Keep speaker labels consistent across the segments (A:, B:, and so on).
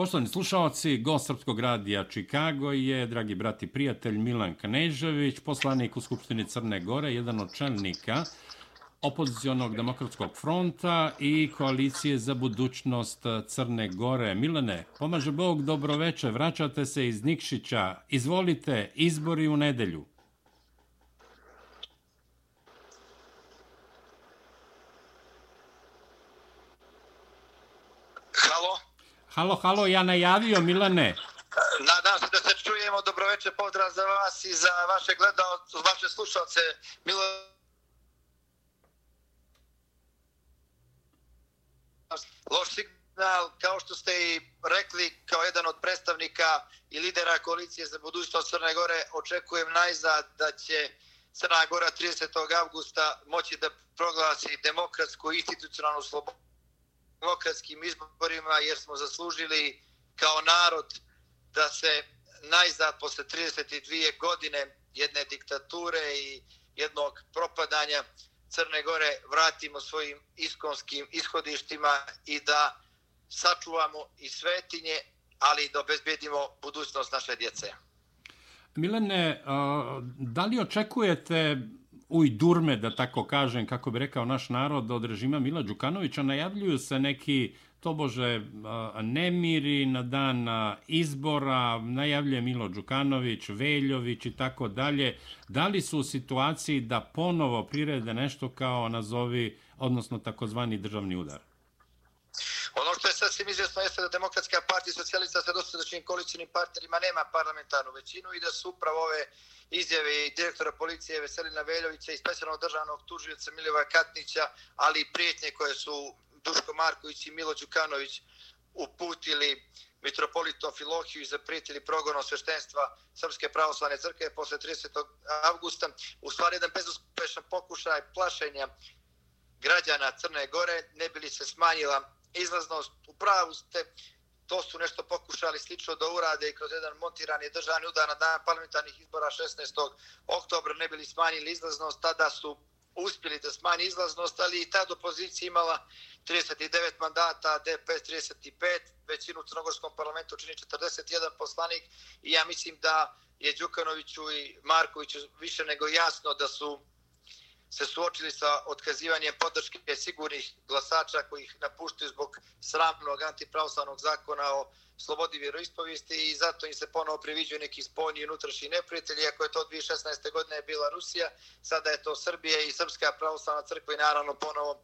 A: Poštovani slušalci, gost Srpskog radija Čikago je, dragi brati prijatelj, Milan Knežević, poslanik u Skupštini Crne Gore, jedan od čelnika opozicionog demokratskog fronta i koalicije za budućnost Crne Gore. Milane, pomaže Bog, dobroveče, vraćate se iz Nikšića. Izvolite, izbori u nedelju. Halo, halo, halo, ja najavio, Milane.
B: Nadam se da se čujemo. Dobroveče, pozdrav za vas i za vaše gledalce, vaše slušalce. Milo... Loš signal, kao što ste i rekli, kao jedan od predstavnika i lidera koalicije za budućnost Crne Gore, očekujem najzad da će Crna Gora 30. augusta moći da proglasi demokratsku institucionalnu slobodu demokratskim izborima jer smo zaslužili kao narod da se najzad posle 32 godine jedne diktature i jednog propadanja Crne Gore vratimo svojim iskonskim ishodištima i da sačuvamo i svetinje, ali da obezbedimo budućnost naše djece.
A: Milene, da li očekujete uj durme, da tako kažem, kako bi rekao naš narod, od režima Mila Đukanovića, najavljuju se neki tobože nemiri na dan izbora, najavljuje Milo Đukanović, Veljović i tako dalje. Da li su u situaciji da ponovo prirede nešto kao nazovi, odnosno takozvani državni udar?
B: Ono što je sasvim izvjesno jeste da Demokratska partija socijalista sa dosadačnim koalicijnim partnerima nema parlamentarnu većinu i da su upravo ove izjave i direktora policije Veselina Veljovića i specijalnog državnog tužioca Milivoja Katnića, ali i prijetnje koje su Duško Marković i Milo Đukanović uputili mitropolitom Filohiju i zaprijetili progonom sveštenstva Srpske pravoslavne crkve posle 30. avgusta. U stvari jedan bezuspešan pokušaj plašenja građana Crne Gore ne bili se smanjila izlaznost. U pravu ste, to su nešto pokušali slično da urade i kroz jedan montirani državni udar na dan parlamentarnih izbora 16. oktobra ne bili smanjili izlaznost, tada su uspjeli da smanji izlaznost, ali i tad opozicija imala 39 mandata, DP 35, većinu u Crnogorskom parlamentu čini 41 poslanik i ja mislim da je Đukanoviću i Markoviću više nego jasno da su se suočili sa otkazivanjem podrške sigurnih glasača koji ih napuštaju zbog sramnog antipravoslavnog zakona o slobodi vjeroispovijesti i zato im se ponovo priviđuju neki spoljni i unutrašnji neprijatelji. Ako je to 2016. godine bila Rusija, sada je to Srbija i Srpska pravoslavna crkva i naravno ponovo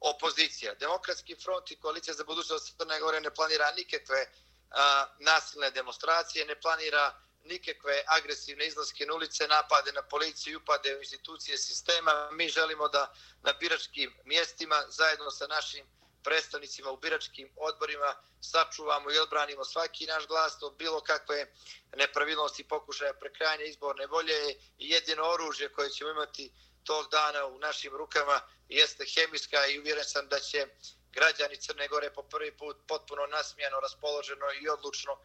B: opozicija. Demokratski front i koalicija za budućnost Crne Gore ne planira nikakve a, nasilne demonstracije, ne planira nikakve agresivne izlaske na ulice, napade na policiju upade u institucije sistema. Mi želimo da na biračkim mjestima zajedno sa našim predstavnicima u biračkim odborima sačuvamo i odbranimo svaki naš glas od bilo kakve nepravilnosti pokušaja prekrajanja izborne volje i jedino oružje koje ćemo imati tog dana u našim rukama jeste hemijska i uvjeren sam da će građani Crne Gore po prvi put potpuno nasmijano, raspoloženo i odlučno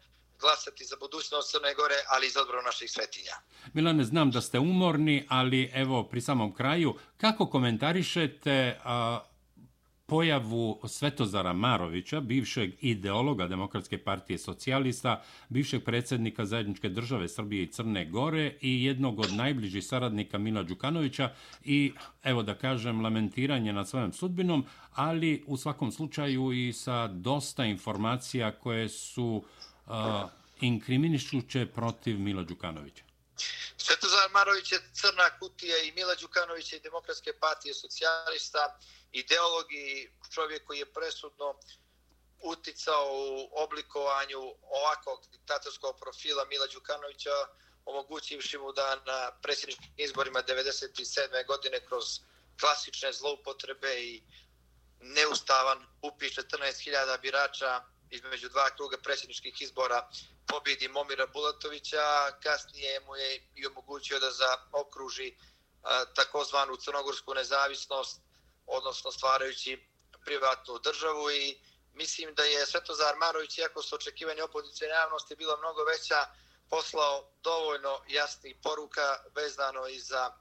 B: glasati za budućnost Crne Gore, ali i za odbranu naših svetinja.
A: Milane, znam da ste umorni, ali evo, pri samom kraju, kako komentarišete a, pojavu Svetozara Marovića, bivšeg ideologa Demokratske partije socijalista, bivšeg predsjednika zajedničke države Srbije i Crne Gore i jednog od najbližih saradnika Mila Đukanovića i, evo da kažem, lamentiranje nad svojom sudbinom, ali u svakom slučaju i sa dosta informacija koje su uh, uh, inkriminišuće protiv Mila Đukanovića?
B: Svetozar Marović je crna kutija i Mila Đukanović i Demokratske partije socijalista, ideolog i čovjek koji je presudno uticao u oblikovanju ovakvog diktatorskog profila Mila Đukanovića, omogućivši mu da na predsjedničkim izborima 1997. godine kroz klasične zloupotrebe i neustavan upis 14.000 birača između dva kruga predsjedničkih izbora pobjedi Momira Bulatovića, kasnije mu je i omogućio da zaokruži e, takozvanu crnogorsku nezavisnost, odnosno stvarajući privatnu državu i mislim da je Svetozar Marović, iako su očekivanje opozicijne javnosti bilo mnogo veća, poslao dovoljno jasnih poruka vezano i za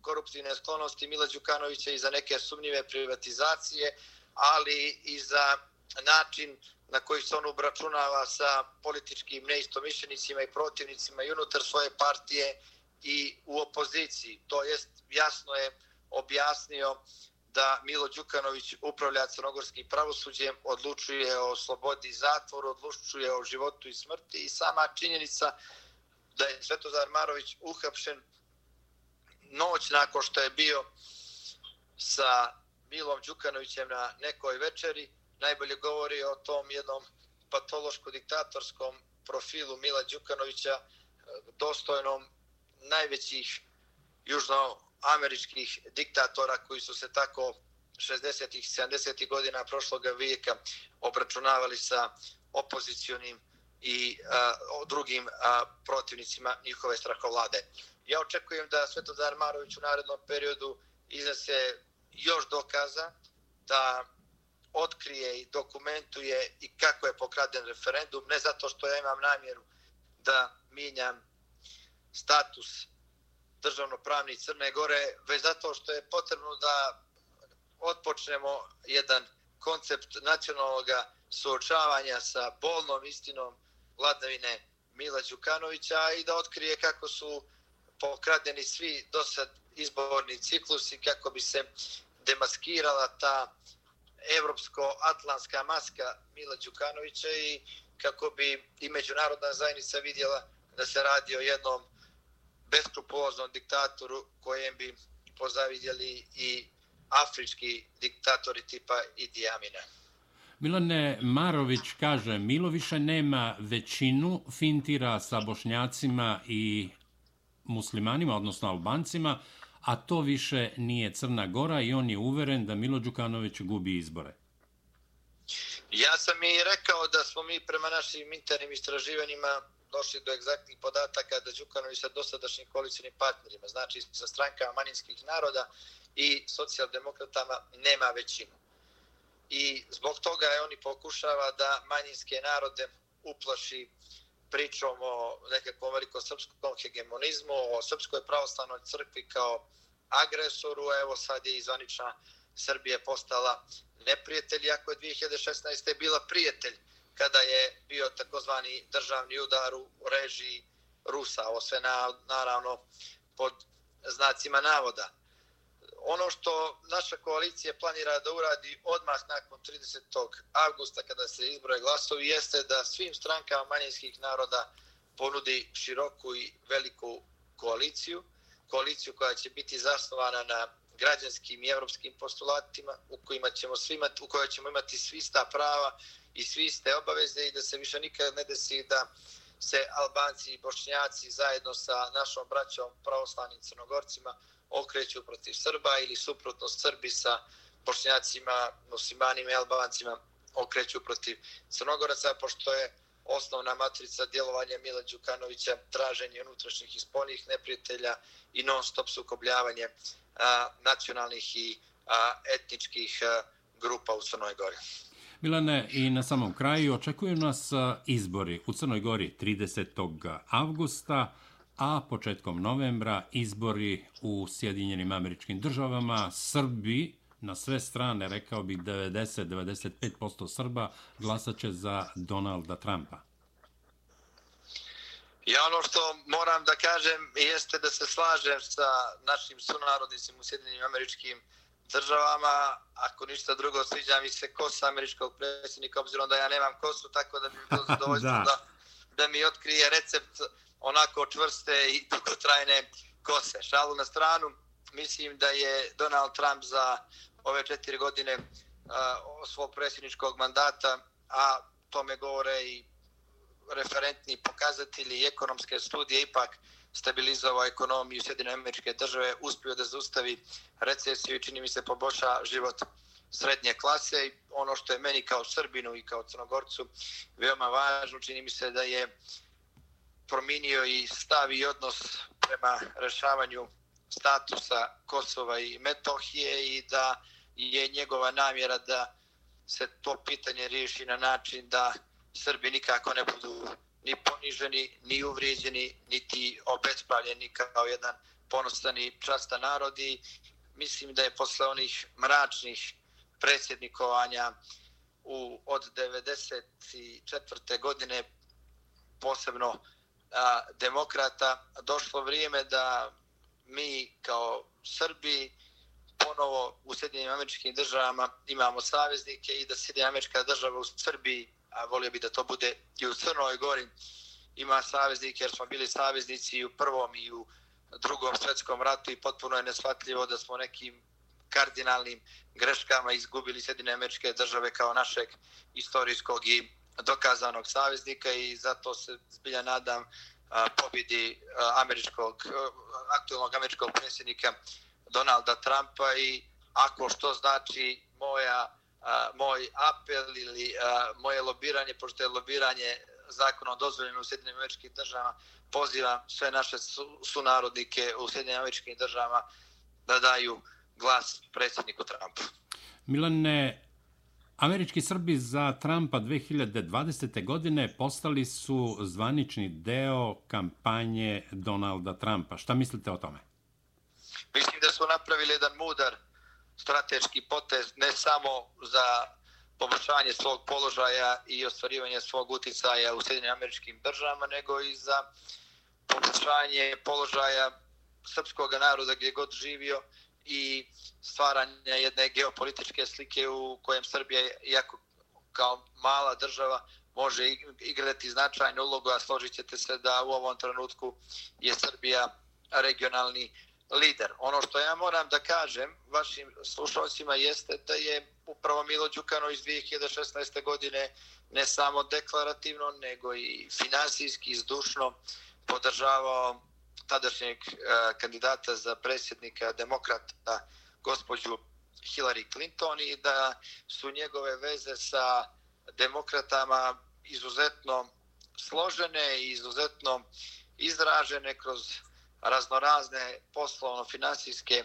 B: koruptivne sklonosti Mila Đukanovića i za neke sumnjive privatizacije, ali i za način na koji se on obračunava sa političkim neistomišljenicima i protivnicima i unutar svoje partije i u opoziciji. To jest jasno je objasnio da Milo Đukanović upravlja crnogorskim pravosuđem, odlučuje o slobodi zatvoru, odlučuje o životu i smrti i sama činjenica da je Svetozar Marović uhapšen noć nakon što je bio sa Milom Đukanovićem na nekoj večeri, najbolje govori o tom jednom patološko-diktatorskom profilu Mila Đukanovića, e, dostojnom najvećih južnoameričkih diktatora koji su se tako 60-ih, 70-ih godina prošlog vijeka obračunavali sa opozicionim i a, drugim a, protivnicima njihove strahovlade. Ja očekujem da Svetozar Marović u narednom periodu iznese još dokaza da otkrije i dokumentuje i kako je pokraden referendum, ne zato što ja imam namjeru da minjam status državnopravni Crne Gore, već zato što je potrebno da otpočnemo jedan koncept nacionalnog suočavanja sa bolnom istinom vladavine Mila Đukanovića i da otkrije kako su pokradeni svi dosad izborni ciklusi kako bi se demaskirala ta evropsko-atlantska maska Mila Đukanovića i kako bi i međunarodna zajednica vidjela da se radi o jednom beskrupuloznom diktatoru kojem bi pozavidjeli i afrički diktatori tipa Idi Amina.
A: Milane Marović kaže, Milo više nema većinu, fintira sa bošnjacima i muslimanima, odnosno albancima, a to više nije Crna Gora i on je uveren da Milo Đukanović gubi izbore.
B: Ja sam i rekao da smo mi prema našim internim istraživanjima došli do egzaktnih podataka da Đukanović sa dosadašnjim koalicijnim partnerima, znači sa strankama manjinskih naroda i socijaldemokratama, nema većinu. I zbog toga je oni pokušava da manjinske narode uplaši pričom o nekakvom velikosrpskom hegemonizmu, o srpskoj pravoslavnoj crkvi kao agresoru, evo sad je izvanična Srbije postala neprijatelj, iako je 2016. bila prijatelj kada je bio takozvani državni udar u režiji Rusa, ovo sve na, naravno pod znacima navoda. Ono što naša koalicija planira da uradi odmah nakon 30. avgusta kada se izbroje glasovi jeste da svim strankama manjinskih naroda ponudi široku i veliku koaliciju, koaliciju koja će biti zasnovana na građanskim i evropskim postulatima u kojima ćemo svi imati, u kojoj ćemo imati svi sta prava i svi ste obaveze i da se više nikad ne desi da se Albanci i Bošnjaci zajedno sa našom braćom pravoslavnim crnogorcima okreću protiv Srba ili suprotno Srbi sa Bošnjacima, muslimanima i Albancima okreću protiv Crnogoraca, pošto je osnovna matrica djelovanja Mila Đukanovića traženje unutrašnjih i spoljnih neprijatelja i non-stop sukobljavanje a, nacionalnih i a, etničkih a, grupa u Crnoj Gori.
A: Milane, i na samom kraju očekuju nas izbori u Crnoj Gori 30. avgusta, a početkom novembra izbori u Sjedinjenim američkim državama. Srbi na sve strane, rekao bih 90-95% Srba, glasat će za Donalda Trumpa.
B: Ja ono što moram da kažem jeste da se slažem sa našim sunarodnicima u Sjedinim američkim državama. Ako ništa drugo, sviđa mi se kosa američkog predsjednika, obzirom da ja nemam kosu, tako da mi bilo zadovoljstvo da. da, da mi otkrije recept onako čvrste i dugotrajne kose. Šalu na stranu, mislim da je Donald Trump za ove četiri godine uh, svog predsjedničkog mandata, a tome govore i referentni pokazatelji i ekonomske studije ipak stabilizovao ekonomiju Sjedine američke države, uspio da zaustavi recesiju i čini mi se poboljša život srednje klase. I ono što je meni kao Srbinu i kao Crnogorcu veoma važno, čini mi se da je promijenio i stav i odnos prema rešavanju statusa Kosova i Metohije i da je njegova namjera da se to pitanje riješi na način da Srbi nikako ne budu ni poniženi, ni uvrijeđeni, niti obespravljeni kao jedan ponosani častan narod i mislim da je posle onih mračnih predsjednikovanja u, od 94. godine posebno a, demokrata došlo vrijeme da mi kao Srbi ponovo u Sjedinim američkim državama imamo saveznike i da Sjedinja američka država u Srbiji, a volio bi da to bude i u Crnoj Gori, ima saveznike jer smo bili saveznici i u prvom i u drugom svjetskom ratu i potpuno je nesvatljivo da smo nekim kardinalnim greškama izgubili Sjedine američke države kao našeg istorijskog i dokazanog saveznika i zato se zbilja nadam pobjedi američkog, aktualnog američkog predsjednika Donalda Trumpa i ako što znači moja, moj apel ili moje lobiranje, pošto je lobiranje zakonom dozvoljeno u Sjedinim američkim državama, pozivam sve naše sunarodnike u Sjedinim američkim državama da daju glas predsjedniku Trumpu.
A: Milane, američki Srbi za Trumpa 2020. godine postali su zvanični deo kampanje Donalda Trumpa. Šta mislite o tome?
B: Mislim da su napravili jedan mudar strateški potez ne samo za poboljšanje svog položaja i ostvarivanje svog uticaja u Sjedinim američkim državama, nego i za poboljšanje položaja srpskog naroda gdje god živio i stvaranja jedne geopolitičke slike u kojem Srbija, iako kao mala država, može igrati značajnu ulogu, a složit ćete se da u ovom trenutku je Srbija regionalni lider. Ono što ja moram da kažem vašim slušalcima jeste da je upravo Milo Đukano iz 2016. godine ne samo deklarativno, nego i finansijski, izdušno podržavao tadašnjeg eh, kandidata za predsjednika demokrata gospođu Hillary Clinton i da su njegove veze sa demokratama izuzetno složene i izuzetno izražene kroz raznorazne poslovno-finansijske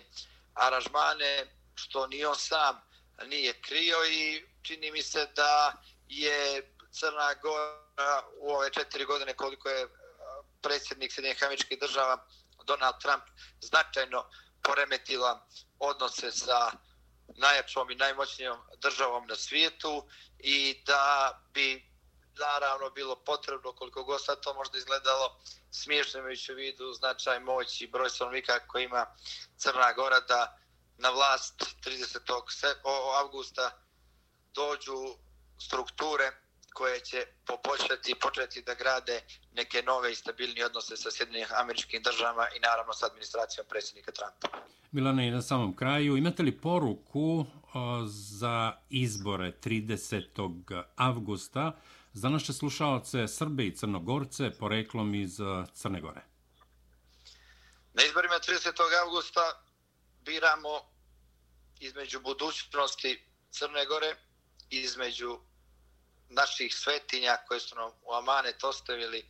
B: aranžmane, što ni on sam nije krio i čini mi se da je Crna Gora u ove četiri godine koliko je predsjednik Sjedinjenih američkih država Donald Trump značajno poremetila odnose sa najjačom i najmoćnijom državom na svijetu i da bi naravno bilo potrebno koliko god sad to možda izgledalo smiješno imajući u vidu značaj moć i broj stanovnika koji ima Crna Gora da na vlast 30. augusta dođu strukture koje će poboljšati i početi da grade neke nove i stabilnije odnose sa Sjedinim američkim državama i naravno sa administracijom predsjednika Trumpa.
A: Milana, i na samom kraju, imate li poruku za izbore 30. avgusta za naše slušalce Srbe i Crnogorce poreklom iz Crne Gore?
B: Na izborima 30. avgusta biramo između budućnosti Crne Gore, između naših svetinja koje su nam u Amanet ostavili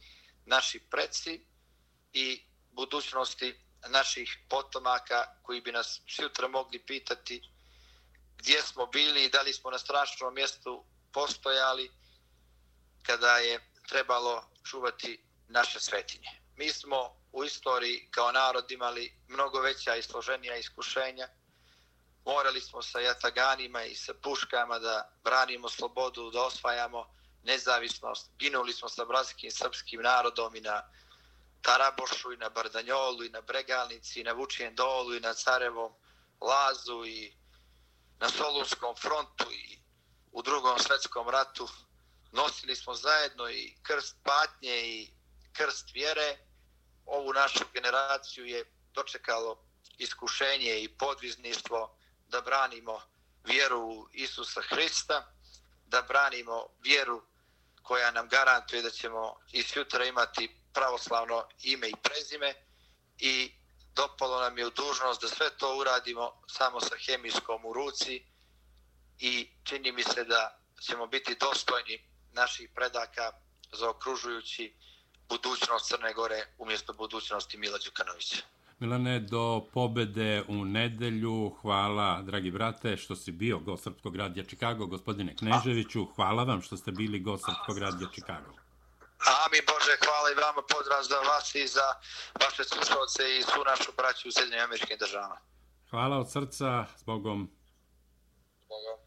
B: naši preci i budućnosti naših potomaka koji bi nas sutra mogli pitati gdje smo bili i da li smo na strašnom mjestu postojali kada je trebalo čuvati naše svetinje. Mi smo u istoriji kao narod imali mnogo veća i složenija iskušenja, morali smo sa jataganima i sa puškama da branimo slobodu, da osvajamo nezavisnost. Ginuli smo sa brazilskim i srpskim narodom i na Tarabošu i na Bardanjolu i na Bregalnici i na Vučijem dolu i na Carevom lazu i na Solunskom frontu i u drugom svetskom ratu. Nosili smo zajedno i krst patnje i krst vjere. Ovu našu generaciju je dočekalo iskušenje i podvizništvo da branimo vjeru u Isusa Hrista, da branimo vjeru koja nam garantuje da ćemo i sutra imati pravoslavno ime i prezime i dopalo nam je u dužnost da sve to uradimo samo sa hemijskom u ruci i čini mi se da ćemo biti dostojni naših predaka zaokružujući budućnost Crne Gore umjesto budućnosti Mila Đukanovića.
A: Milane, do pobede u nedelju, hvala, dragi brate, što si bio gost Srpskog radija Čikago, gospodine Kneževiću, hvala vam što ste bili gost Srpskog radija Čikago.
B: Ami Bože, hvala i vama, pozdrav za vas i za vaše slušalce i svu našu braću u Sjedinim američkim državama.
A: Hvala od srca, s Bogom.
B: Bogom.